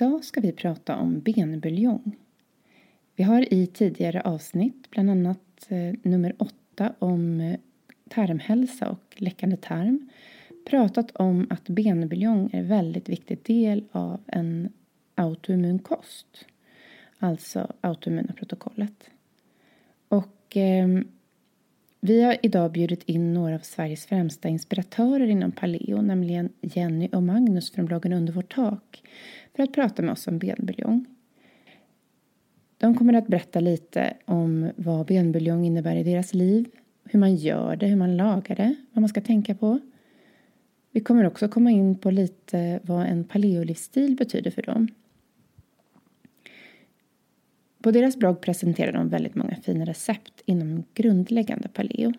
Idag ska vi prata om benbuljong. Vi har i tidigare avsnitt, bland annat eh, nummer åtta om eh, tarmhälsa och läckande tarm, pratat om att benbuljong är en väldigt viktig del av en autoimmun kost. Alltså autoimmuna protokollet. Och eh, vi har idag bjudit in några av Sveriges främsta inspiratörer inom paleo, nämligen Jenny och Magnus från bloggen Under vårt tak, för att prata med oss om benbuljong. De kommer att berätta lite om vad benbuljong innebär i deras liv, hur man gör det, hur man lagar det, vad man ska tänka på. Vi kommer också komma in på lite vad en paleolivsstil betyder för dem. På deras blogg presenterar de väldigt många fina recept inom grundläggande paleo.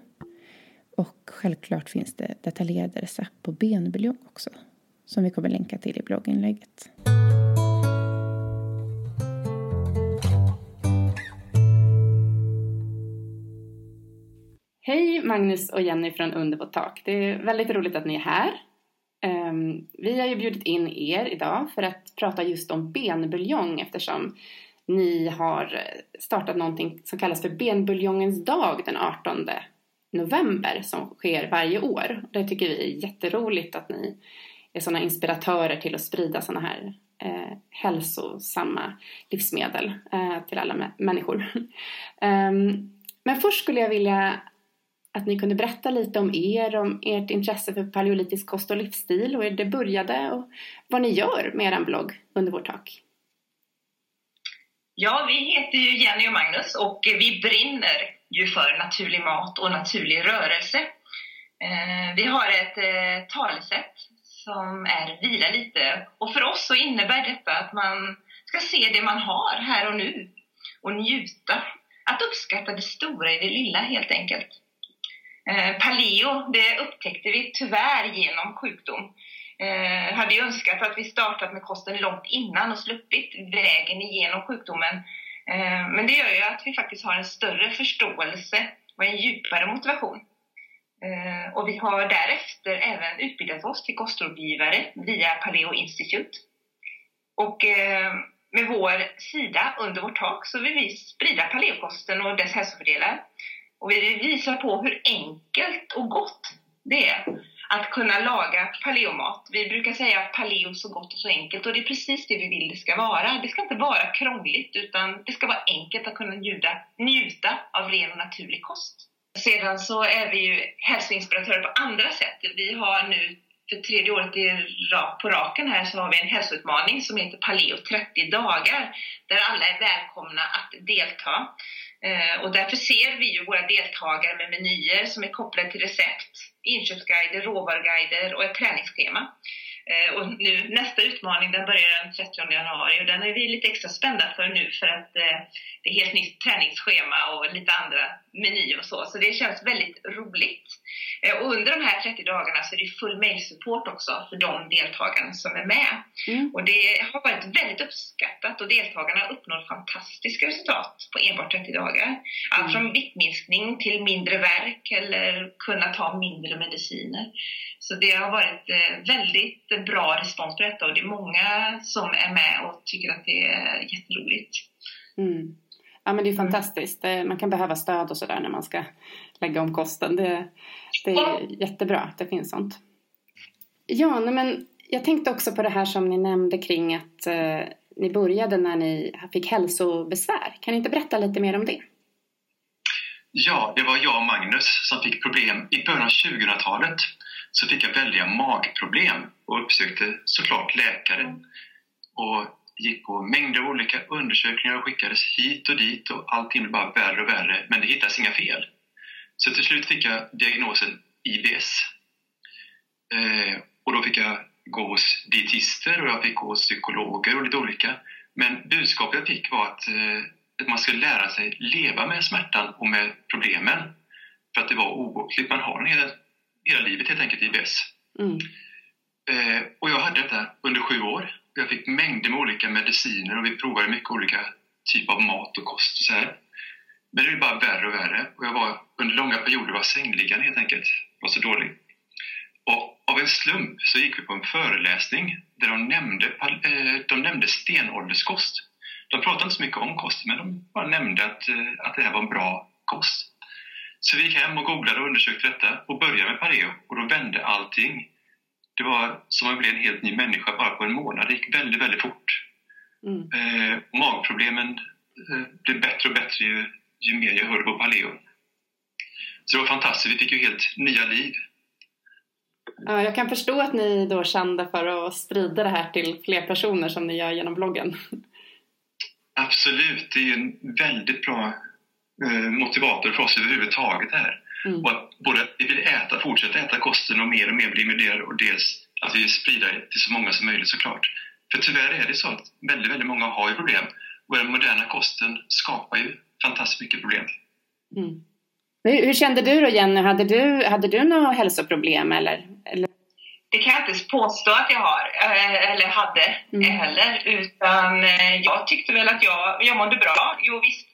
Och självklart finns det detaljerade recept på benbuljong också. som vi kommer länka till i blogginlägget. Hej Magnus och Jenny från Under vårt tak. Det är väldigt roligt att ni är här. Ehm, vi har ju bjudit in er idag för att prata just om benbuljong eftersom ni har startat någonting som kallas för benbuljongens dag den 18 november som sker varje år. Det tycker vi är jätteroligt att ni är sådana inspiratörer till att sprida sådana här eh, hälsosamma livsmedel eh, till alla människor. um, men först skulle jag vilja att ni kunde berätta lite om er, om ert intresse för paleolitisk kost och livsstil och hur det började och vad ni gör med er blogg under vårt tak. Ja, vi heter ju Jenny och Magnus och vi brinner ju för naturlig mat och naturlig rörelse. Eh, vi har ett eh, talesätt som är vila lite och för oss så innebär detta att man ska se det man har här och nu och njuta. Att uppskatta det stora i det lilla helt enkelt. Eh, paleo, det upptäckte vi tyvärr genom sjukdom. Eh, hade ju önskat att vi startat med kosten långt innan och sluppit vägen igenom sjukdomen. Eh, men det gör ju att vi faktiskt har en större förståelse och en djupare motivation. Eh, och vi har därefter även utbildat oss till kostrådgivare via Paleo Institute. Och eh, med vår sida under vårt tak så vill vi sprida paleokosten och dess hälsofördelar och vi visa på hur enkelt och gott det är att kunna laga paleomat. Vi brukar säga att paleo är så gott och så enkelt och det är precis det vi vill det ska vara. Det ska inte vara krångligt utan det ska vara enkelt att kunna njuta, njuta av ren och naturlig kost. Sedan så är vi ju hälsoinspiratörer på andra sätt. Vi har nu för tredje året på raken här så har vi en hälsoutmaning som heter Paleo 30 dagar där alla är välkomna att delta. Eh, och därför ser vi ju våra deltagare med menyer som är kopplade till recept, inköpsguider, råvaruguider och ett träningsschema. Eh, och nu, nästa utmaning den börjar den 30 januari och den är vi lite extra spända för nu för att eh, det är helt nytt träningsschema och lite andra menyer och så. Så det känns väldigt roligt. Eh, och under de här 30 dagarna så är det full mail-support också för de deltagarna som är med. Mm. Och det har varit väldigt uppskattat och deltagarna uppnår fantastiska resultat på enbart 30 dagar. Allt mm. från viktminskning till mindre värk eller kunna ta mindre mediciner. Så det har varit eh, väldigt bra respons på detta och det är många som är med och tycker att det är jätteroligt. Mm. Ja men det är fantastiskt. Eh, man kan behöva stöd och sådär när man ska lägga om kosten. Det, det är jättebra att det finns sånt. Ja, men jag tänkte också på det här som ni nämnde kring att eh, ni började när ni fick hälsobesvär. Kan ni inte berätta lite mer om det? Ja, det var jag och Magnus som fick problem. I början av 2000-talet så fick jag väldiga magproblem och uppsökte såklart läkare. Och gick på mängder av olika undersökningar och skickades hit och dit och allting blev bara värre och värre, men det hittades inga fel. Så till slut fick jag diagnosen IBS. Eh, och då fick jag gå hos dietister och jag fick gå hos psykologer och lite olika. Men budskapet jag fick var att, eh, att man skulle lära sig leva med smärtan och med problemen. För att det var obotligt. Man har den hela, hela livet helt enkelt, IBS. Mm. Eh, och jag hade detta under sju år. Jag fick mängder med olika mediciner och vi provade mycket olika typer av mat och kost. Och så här. Men det blev bara värre och värre och jag var under långa perioder var sängliggande helt enkelt. var så dålig. Och av en slump så gick vi på en föreläsning där de nämnde, eh, de nämnde stenålderskost. De pratade inte så mycket om kost, men de bara nämnde att, eh, att det här var en bra kost. Så vi gick hem och googlade och undersökte detta och började med pareo och då vände allting. Det var som att bli en helt ny människa bara på en månad. Det gick väldigt, väldigt fort. Mm. Eh, magproblemen eh, blev bättre och bättre ju, ju mer jag hörde på paleo. Så det var fantastiskt. Vi fick ju helt nya liv. Ja, jag kan förstå att ni då kände för att sprida det här till fler personer som ni gör genom bloggen. Absolut, det är en väldigt bra eh, motivator för oss överhuvudtaget här. Mm. Och att både vi vill äta, fortsätta äta kosten och mer och mer bli miljöer och dels att vi vill sprida det till så många som möjligt såklart. För tyvärr är det så att väldigt, väldigt många har ju problem och den moderna kosten skapar ju fantastiskt mycket problem. Mm. Hur, hur, kände du då Jenny? Hade du, hade du några hälsoproblem eller? eller? det kan jag inte påstå att jag har, eh, eller hade Mm. heller. Utan eh, jag tyckte väl att jag, jag mådde bra. Jo visst,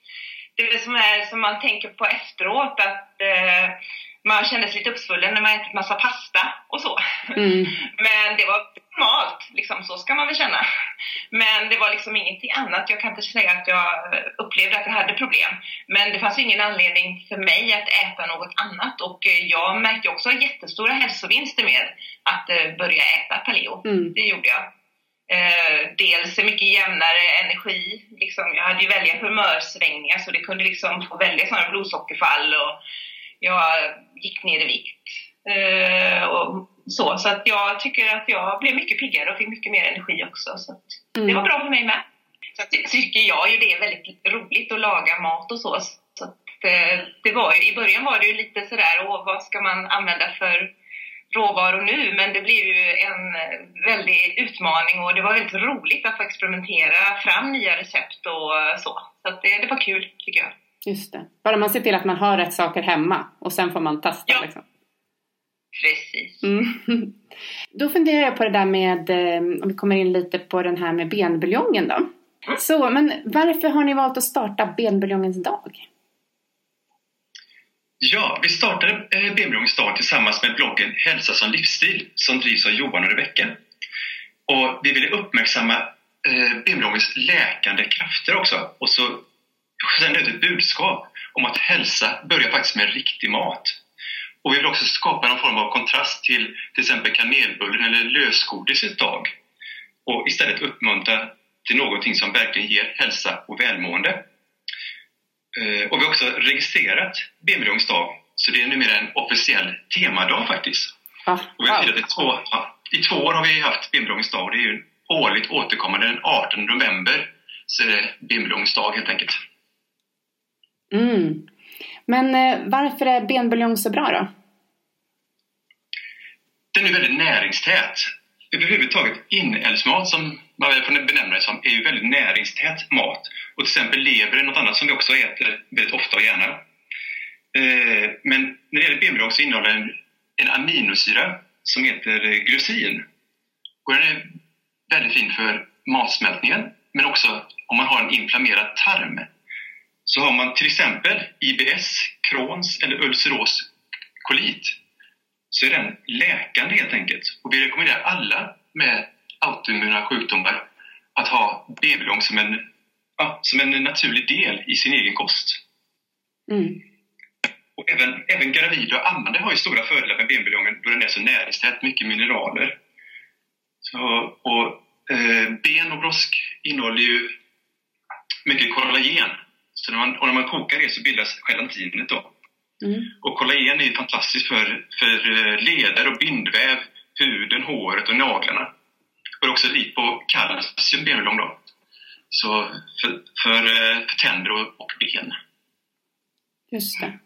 det som, är, som man tänker på efteråt. Att eh, man kände sig lite uppsvullen när man ätit massa pasta och så. Mm. Men det var normalt, liksom, så ska man väl känna. Men det var liksom ingenting annat. Jag kan inte säga att jag upplevde att jag hade problem. Men det fanns ingen anledning för mig att äta något annat. Och eh, jag märkte också jättestora hälsovinster med att eh, börja äta paleo. Mm. Det gjorde jag. Eh, dels mycket jämnare energi. Liksom, jag hade ju välja humörsvängningar så det kunde liksom få välja sådana blodsockerfall och jag gick ner i vikt. Eh, och så så att jag tycker att jag blev mycket piggare och fick mycket mer energi också. Så Mm. det var bra för mig med. Så att, tycker jag ju det är väldigt roligt att laga mat och så. så att, eh, det var ju, I början var det ju lite sådär, åh, vad ska man använda för råvaror nu? Men det blev ju en väldig utmaning och det var väldigt roligt att få experimentera fram nya recept och så. Så det, det var kul tycker jag. Just det. Bara man ser till att man har rätt saker hemma och sen får man testa Ja. liksom. Precis. Mm. Då funderar jag på det där med, eh, om vi kommer in lite på den här med benbuljongen då. Så, men varför har ni valt att starta benbuljongens dag? Ja, vi startade eh, Start tillsammans med bloggen Hälsa som livsstil som drivs av Johan och Rebecka. Och vi ville uppmärksamma eh, läkande krafter också och så sända ut ett budskap om att hälsa börjar faktiskt med riktig mat. Och vi vill också skapa någon form av kontrast till till exempel kanelbullen eller lösgodis ett tag. Och istället uppmuntra till någonting som verkligen ger hälsa och välmående. Eh, Och vi har också registrerat benbuljongens dag, så det är numera en officiell temadag faktiskt. Ah, Och vi har firat i två, ja, I två år har vi haft benbuljongens dag och det är ju årligt återkommande den 18 november. Så är det benbuljongens dag helt enkelt. Mm. Men eh, varför är benbuljong så bra då? Den är väldigt näringstät. Överhuvudtaget inälvsmat som man väl får benämna det som är ju väldigt näringstät mat. Och till exempel lever är något annat som vi också äter väldigt ofta och gärna. Eh, men när det gäller benbidrag så innehåller den en aminosyra som heter glycin. Och den är väldigt fin för matsmältningen men också om man har en inflammerad tarm. Så har man till exempel IBS, Crohns eller ulceros kolit så är den läkande helt enkelt. Och vi rekommenderar alla med autoimmuna sjukdomar att ha B-buljong som en, ja, som en naturlig del i sin egen kost. Mm. Och även, även gravida och ammande har ju stora fördelar med benbuljongen då den är så näringstät, mycket mineraler. Så, och eh, ben och brosk innehåller ju mycket kollagen. Så när man, och när man kokar det så bildas gelatinet då. Mm. Och kollagen är fantastiskt för, för eh, leder och bindväv, huden, håret och naglarna. Är också rikt på kalcium, benbuljong då. Så för, för, eh, för tänder och, och ben. Just det.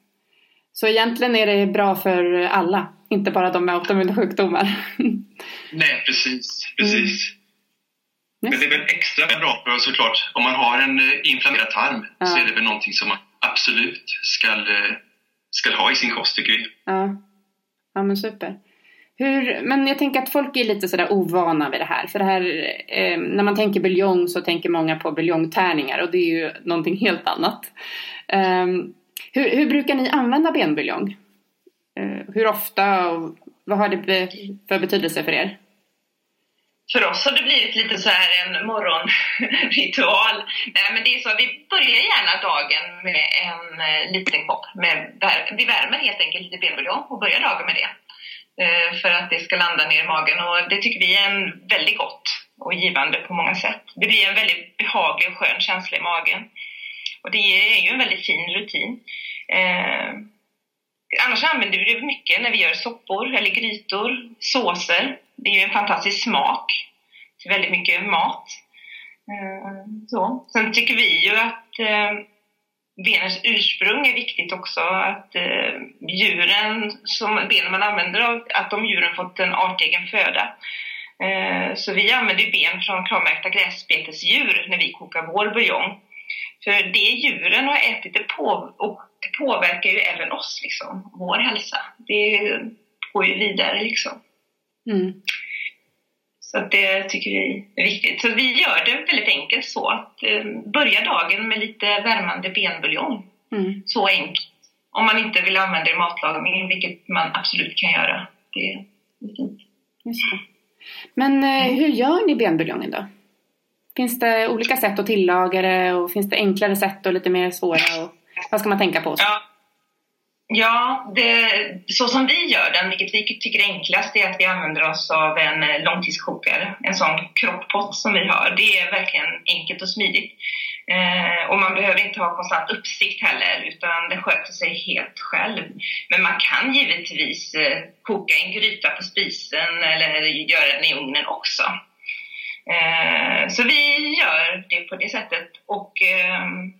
Så egentligen är det bra för alla, inte bara de med autoimmuna sjukdomar. Nej, precis. precis. Men Yes. det är väl extra bra för såklart, om man har en eh, inflammerad tarm Ja. så är det väl någonting som man absolut ska, eh, ska ha i sin kost tycker vi. Ja. ja, men super. Hur, men jag tänker att folk är lite sådär ovana vid det här. För det här, eh, när man tänker buljong så tänker många på buljongtärningar och det är ju någonting helt annat. Eh, hur, hur brukar ni använda benbuljong? Eh, hur ofta och vad har det be, för betydelse för er? För oss har det blivit lite så här en morgonritual. Nej, men det är så, vi börjar gärna dagen med en eh, liten kopp. Med, vi värmer helt enkelt lite benbuljong och börjar dagen med det. Eh, för att det ska landa ner i magen och det tycker vi är en väldigt gott och givande på många sätt. Det blir en väldigt behaglig och skön känsla i magen. Och det är ju en väldigt fin rutin. Eh, Annars använder vi det mycket när vi gör soppor eller grytor, såser. Det är ju en fantastisk smak till väldigt mycket mat. Eh, Så. Sen tycker vi ju att eh, benens ursprung är viktigt också. Att eh, djuren som benen man använder, att de djuren fått en artegen föda. Eh, Så vi använder ben från kravmärkta gräsbetesdjur när vi kokar vår buljong. För det djuren har ätit, det, på, och det påverkar ju även oss, liksom, vår hälsa. Det går ju vidare liksom. Mm. Så det tycker vi är viktigt. Så vi gör det väldigt enkelt så. Att, eh, börja dagen med lite värmande benbuljong. Mm. Så enkelt. Om man inte vill använda det i matlagning, vilket man absolut kan göra. Det är fint. Just det. Men eh, hur gör ni benbuljongen då? Finns det olika sätt att tillaga det och finns det enklare sätt och lite mer svåra? Och, vad ska man tänka på? Ja, ja det, så som vi gör den, vilket vi tycker är enklast, är att vi använder oss av en eh, långtidskokare. En sån crockpot som vi har. Det är verkligen enkelt och smidigt. Eh, och man behöver inte ha konstant uppsikt heller, utan det sköter sig helt själv. Men man kan givetvis eh, koka en gryta på spisen eller göra den i ugnen också. Eh, så vi gör det på det sättet och ehm,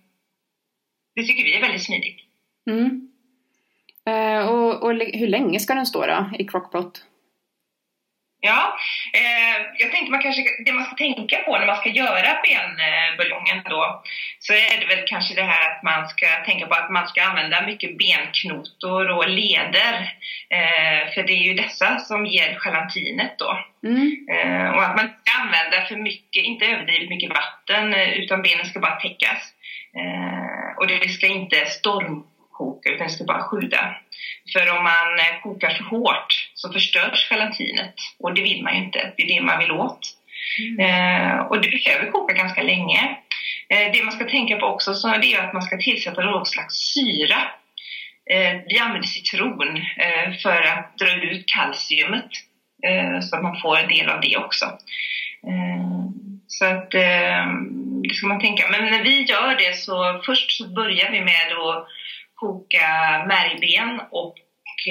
det tycker vi är väldigt smidigt. Mm. Le- hur länge ska den stå då i crockpot? Ja, eh, jag tänkte man kanske, det man ska tänka på när man ska göra benbuljongen då, så är det väl kanske det här att man ska tänka på att man ska använda mycket benknotor och leder. Eh, för det är ju dessa som ger gelatinet då. Mm. Eh, och att man inte ska använda för mycket, inte överdrivet mycket vatten, eh, utan benen ska bara täckas. Eh, och det ska inte stormkoka, utan det ska bara sjuda. För om man eh, kokar för hårt så förstörs gelatinet och det vill man ju inte. Det är det man vill åt. Eh, och det behöver koka ganska länge. Eh, det man ska tänka på också så är att man ska tillsätta någon slags syra. Eh, vi använder citron eh, för att dra ut kalciumet eh, så att man får en del av det också. Så att det ska man tänka. Men när vi gör det så först så börjar vi med att koka märgben och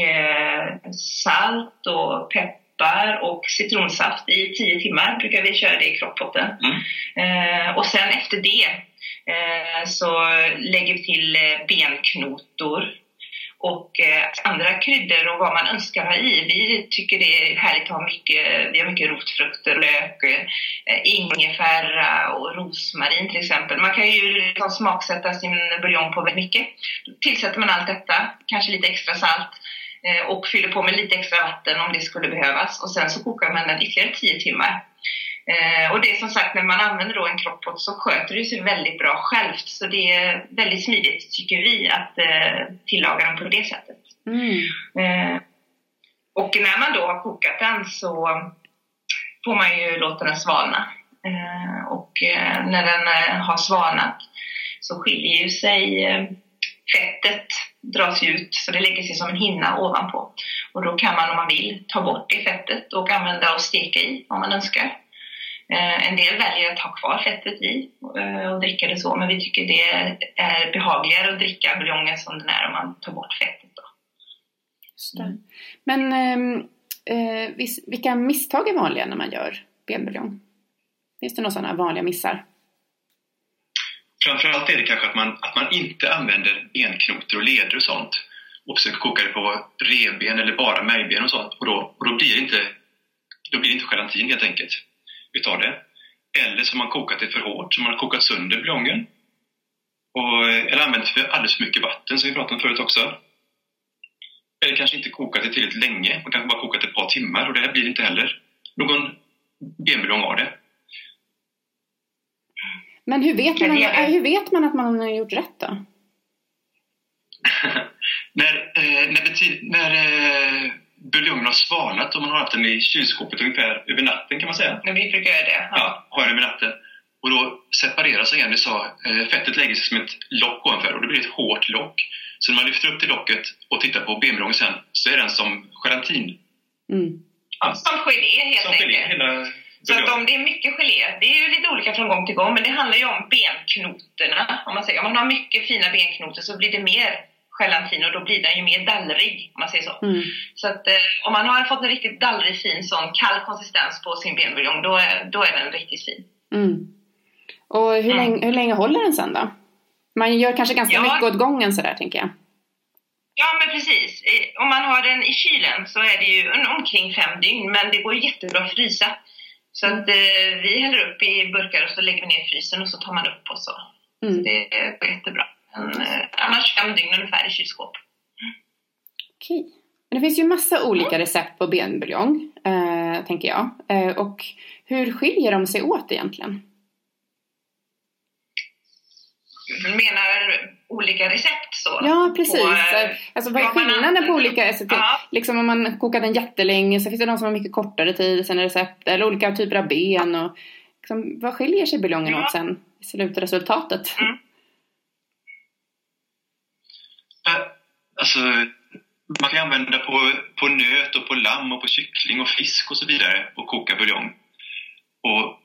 eh, salt och peppar och citronsaft i 10 timmar brukar vi köra det i crockpotten. Eh, och sen efter det eh, så lägger vi till benknotor och eh, andra kryddor och vad man önskar ha i. Vi tycker det är härligt att ha mycket, vi har mycket rotfrukter, lök, eh, ingefära och rosmarin till exempel. Man kan ju liksom smaksätta sin buljong på väldigt mycket. Då tillsätter man allt detta, kanske lite extra salt eh, och fyller på med lite extra vatten om det skulle behövas. Och sen så kokar man den ytterligare 10 timmar. Eh, och det är som sagt, när man använder då en crockpot så sköter det sig väldigt bra självt. Så det är väldigt smidigt, tycker vi, att eh, tillaga den på det sättet. Mm. Eh, och när man då har kokat den så får man ju låta den svalna. Eh, och eh, när den eh, har svalnat så skiljer ju sig fettet dras ut så det lägger sig som en hinna ovanpå. Och då kan man om man vill ta bort det fettet och använda och steka i om man önskar. Eh, En del väljer att ha kvar fettet i eh, och dricka det så, men vi tycker det är behagligare att dricka buljongen som den är om man tar bort fettet. Då. Just det. Men ehm, eh, vilka misstag är vanliga när man gör benbuljong? Finns det några sådana vanliga missar? Framförallt är det kanske att man, att man inte använder benknotor och leder och sånt och försöker koka det på revben eller bara märgben och sånt och då, och då blir det inte då blir det inte gelatin helt enkelt utav det. Eller så har man kokat det för hårt, så man har kokat sönder buljongen. Och, eller använt för alldeles för mycket vatten som vi pratade om förut också. Eller kanske inte kokat det tillräckligt länge, man kanske bara kokat ett par timmar och det här blir inte heller någon benbuljong av det. Men hur vet, man, det hur vet man att man har gjort rätt då? när eh, när, bety- när eh, buljongen har svalnat och man har haft den i kylskåpet ungefär över natten kan man säga. Men vi brukar göra det. Ja, har den över natten. Och då separeras igen, vi sa, eh, fettet lägger sig som ett lock ovanför och det blir ett hårt lock. Så när man lyfter upp det locket och tittar på benbuljongen sen så är den som gelatin. Mm. Ja, som gelé helt Som gelé, enkelt. hela Så att om det är mycket gelé, det är ju lite olika från gång till gång, men det handlar ju om benknotorna. Om man, säger. om man har mycket fina benknotor så blir det mer gelatin och då blir den ju mer dallrig, om man säger så. Mm. Så att eh, om man har fått en riktigt dallrig fin sån kall konsistens på sin benbuljong, då är, då är den riktigt fin. Mm. Och hur, Mm. länge, hur länge håller den sen då? Man gör kanske ganska Ja. mycket åt gången sådär tänker jag. Ja, men precis. Om man har den i kylen så är det ju omkring fem dygn, men det går jättebra att frysa. Så att eh, vi häller upp i burkar och så lägger vi ner i frysen och så tar man upp och så. Mm. Det går jättebra. Men, eh, annars fem dygn ungefär i kylskåp. Okej. Men det finns ju massa olika recept på benbuljong. Eh, tänker jag. Eh, och hur skiljer de sig åt egentligen? Du menar olika recept så? Ja, precis. På, eh, alltså vad är skillnaden på olika recept? Ja. Liksom om man kokar den jättelänge så finns det de som har mycket kortare tid i sina recept eller olika typer av ben och liksom, vad skiljer sig buljongen Ja. åt sen i slutresultatet? Mm. Alltså, man kan använda på, på nöt och på lamm och på kyckling och fisk och så vidare och koka buljong. Och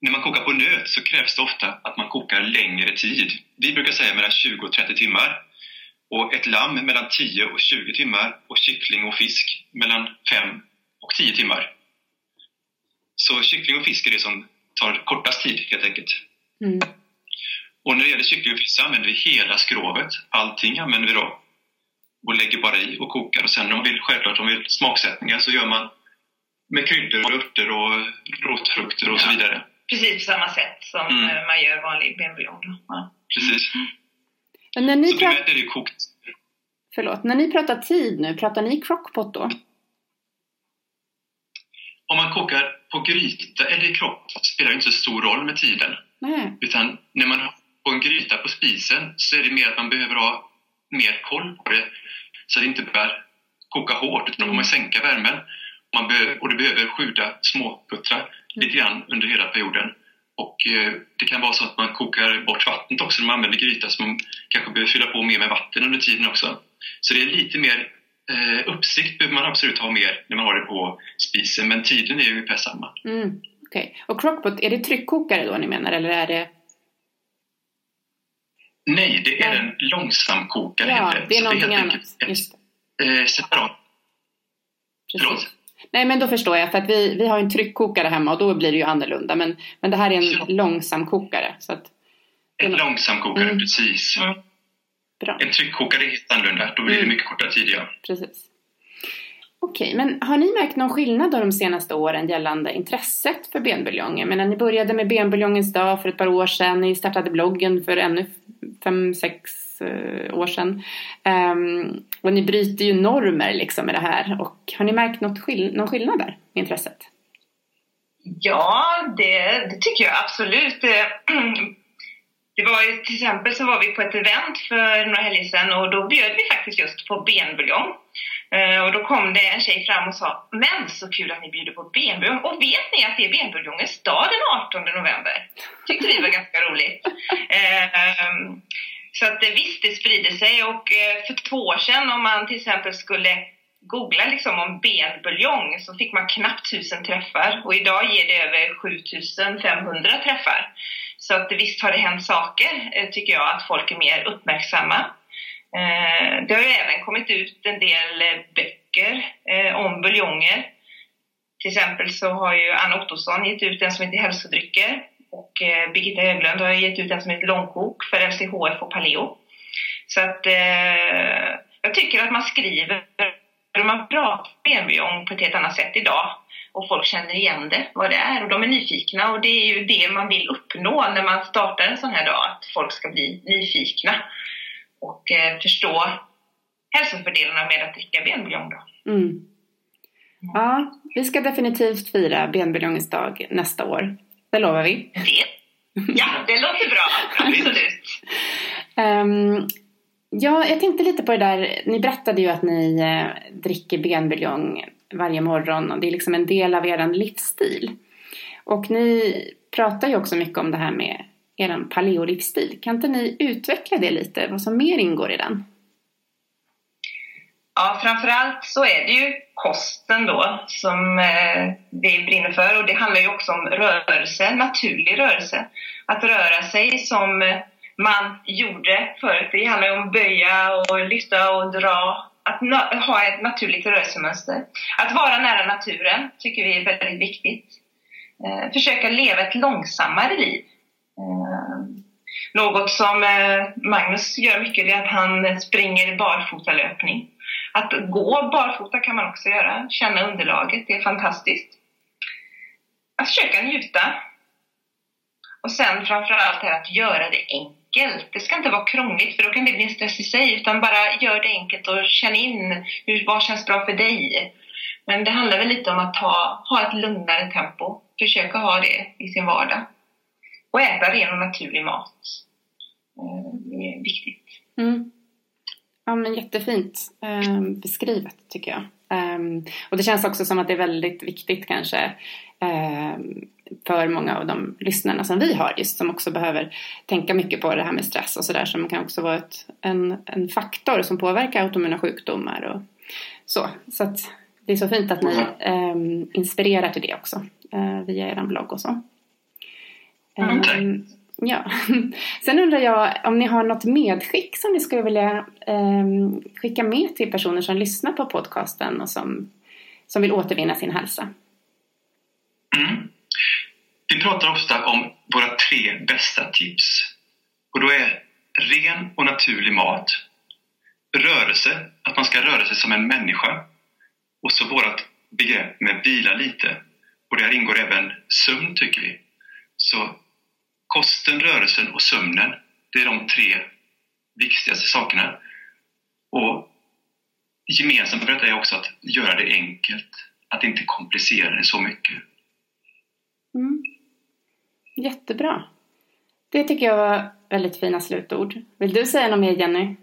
när man kokar på nöt så krävs det ofta att man kokar längre tid. Vi brukar säga mellan 20 och 30 timmar. Och ett lamm mellan 10 och 20 timmar och kyckling och fisk mellan 5 och 10 timmar. Så kyckling och fisk är det som tar kortast tid helt enkelt. Mm. Och när det gäller kyckling och fisk så använder vi hela skrovet. Allting använder vi då. Och lägger bara i och kokar. Och sen om man vill, självklart om man vill smaksättningar så gör man med kryddor och örter och rotfrukter och så Ja. vidare. Precis på samma sätt som Mm. eh, man gör vanlig benbuljong. Ja. Precis. Men när ni, Så pratar, är det kokt. förlåt, när ni pratar tid nu, pratar ni crockpot då? Om man kokar på gryta eller i kropp spelar inte så stor roll med tiden. Nej. Utan när man har på en gryta på spisen så är det mer att man behöver ha mer koll på det. Så det inte börjar koka hårt. Utan då får man sänka värmen. Man behöver, och det behöver sjuda småputtra lite grann under hela perioden. Och eh, det kan vara så att man kokar bort vattnet också när man använder gryta. Så man kanske behöver fylla på mer med vatten under tiden också. Så det är lite mer eh, uppsikt behöver man absolut ha mer när man har det på spisen. Men tiden är ju ungefär samma. Mm. Okej. Och crockpot, är det tryckkokare då ni menar eller är det? Nej, det är Nej. en långsamkokare. Ja, heter det är någonting helt annat. enkelt ett, Just eh, separat. Precis. Förlåt? Nej men då förstår jag för att vi, vi har en tryckkokare hemma och då blir det ju annorlunda. Men, men det här är en Ja. långsamkokare. Så att, Det är En långsamkokare, Mm. precis. Mm. bra. En tryckkokare är helt annorlunda. Då blir det Mm. mycket kortare tid, ja. Precis. Okej, men har ni märkt någon skillnad då de senaste åren gällande intresset för benbuljonger? Men när ni började med benbuljongens dag för ett par år sedan, ni startade bloggen för ännu fem, sex eh, år sedan. Um, och ni bryter ju normer liksom med det här. Och har ni märkt något skill- någon skillnad där med intresset? Ja, det, det tycker jag absolut. Eh, det var ju, till exempel så var vi på ett event för några helger sedan och då bjöd vi faktiskt just på benbuljong. Eh, och då kom det en tjej fram och sa Men så kul att ni bjuder på benbuljong! Och vet ni att det är benbuljongens dag den 18 november? Tyckte vi var ganska roligt. Eh, ehm, så att eh, visst, det sprider sig och för två år sedan om man till exempel skulle googla liksom om benbuljong så fick man knappt tusen träffar och idag ger det över 7500 träffar. Så att visst har det hänt saker, tycker jag, att folk är mer uppmärksamma. Eh, Det har ju även kommit ut en del eh, böcker eh, om buljonger. Till exempel så har ju Anna Ottosson gett ut en som heter Hälsodrycker och eh, Birgitta Höglund har gett ut en som heter Långkok för LCHF och Paleo. Så att eh, jag tycker att man skriver och man pratar benbuljong på ett helt annat sätt idag och folk känner igen det, vad det är och de är nyfikna och det är ju det man vill uppnå när man startar en sån här dag, att folk ska bli nyfikna och eh, förstå hälsofördelarna med att dricka benbuljong då. Mm. Ja, vi ska definitivt fira benbuljongens dag nästa år. Det lovar vi. Det, ja, det låter bra, absolut. Ehm, ja, jag tänkte lite på det där. Ni berättade ju att ni eh, dricker benbuljong varje morgon och det är liksom en del av er livsstil. Och ni pratar ju också mycket om det här med er paleolivsstil. Kan inte ni utveckla det lite? Vad som mer ingår i den? Ja, framförallt så är det ju kosten då som eh, vi brinner för och det handlar ju också om rörelse, naturlig rörelse. Att röra sig som eh, man gjorde förut. Det handlar ju om att böja och lyfta och dra. Att ha ett naturligt rörelsemönster. Att vara nära naturen tycker vi är väldigt viktigt. Eh, försöka leva ett långsammare liv. Något som eh, Magnus gör mycket är att han springer barfotalöpning. Att gå barfota kan man också göra, känna underlaget, det är fantastiskt. Att försöka njuta. Och sen framförallt är att göra det enkelt. Det ska inte vara krångligt för då kan det bli en stress i sig utan bara gör det enkelt och känn in hur, vad känns bra för dig. Men det handlar väl lite om att ta, ha ett lugnare tempo. Försöka ha det i sin vardag. Och äta ren och naturlig mat. Eh, det är viktigt. Mm. Ja, men jättefint eh, beskrivet tycker jag. Um, och det känns också som att det är väldigt viktigt kanske um, för många av de lyssnarna som vi har just som också behöver tänka mycket på det här med stress och sådär som kan också vara ett, en, en faktor som påverkar autoimmuna sjukdomar och så. Så att det är så fint att ni um, inspirerar till det också uh, via er blogg och så. Mm, Ja. Sen undrar jag om ni har något medskick som ni skulle vilja eh, skicka med till personer som lyssnar på podcasten och som, som vill återvinna sin hälsa? Mm. Vi pratar ofta om våra tre bästa tips. Och då är ren och naturlig mat, rörelse, att man ska röra sig som en människa och så vårt begrepp med vila lite. Och där ingår även sömn tycker vi. Så kosten, rörelsen och sömnen, det är de tre viktigaste sakerna. Och gemensamt för detta är också att göra det enkelt, att inte komplicera det så mycket. Mm. Jättebra. Det tycker jag var väldigt fina slutord. Vill du säga något mer Jenny?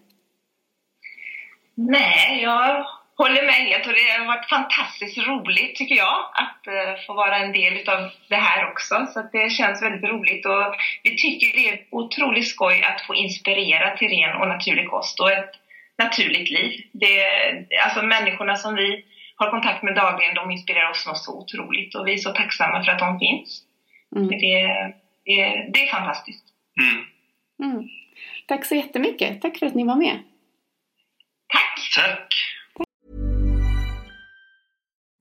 Nej, jag håller med helt och det har varit fantastiskt roligt tycker jag att uh, få vara en del av det här också. Så det känns väldigt roligt och vi tycker det är otroligt skoj att få inspirera till ren och naturlig kost och ett naturligt liv. Det, alltså människorna som vi har kontakt med dagligen, de inspirerar oss något så otroligt och vi är så tacksamma för att de finns. Mm. Det, det, det, är fantastiskt. Mm. Mm. Tack så jättemycket. Tack för att ni var med. Tack! Tack!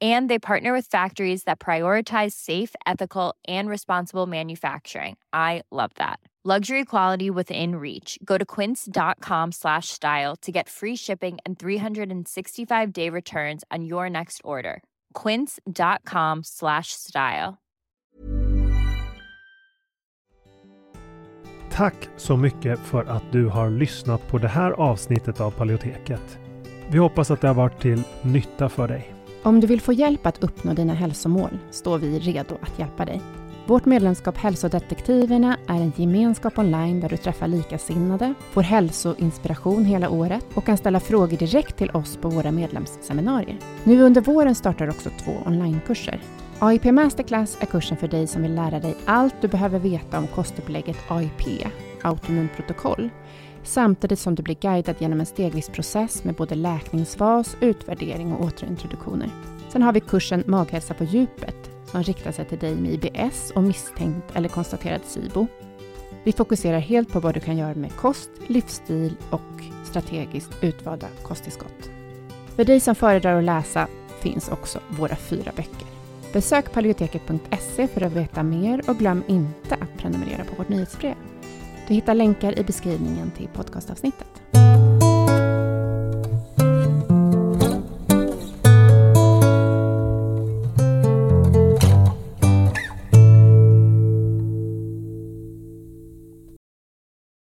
and they partner with factories that prioritize safe ethical and responsible manufacturing. I love that. Luxury quality within reach. Go to quince.com slash style to get free shipping and 365 day returns on your next order. quince.com slash style. Tack så mycket för att du har lyssnat på det här avsnittet av Paleoteket. Vi hoppas att det har varit till nytta för dig. Om du vill få hjälp att uppnå dina hälsomål står vi redo att hjälpa dig. Vårt medlemskap Hälsodetektiverna är en gemenskap online där du träffar likasinnade, får hälsoinspiration hela året och kan ställa frågor direkt till oss på våra medlemsseminarier. Nu under våren startar också två onlinekurser. AIP Masterclass är kursen för dig som vill lära dig allt du behöver veta om kostupplägget AIP, autonomt protokoll, samtidigt som du blir guidad genom en stegvis process med både läkningsfas, utvärdering och återintroduktioner. Sen har vi kursen Maghälsa på djupet som riktar sig till dig med IBS och misstänkt eller konstaterad SIBO. Vi fokuserar helt på vad du kan göra med kost, livsstil och strategiskt utvalda kosttillskott. För dig som föredrar att läsa finns också våra fyra böcker. Besök paleoteket.se för att veta mer och glöm inte att prenumerera på vårt nyhetsbrev. Du hittar länkar i beskrivningen till podcastavsnittet.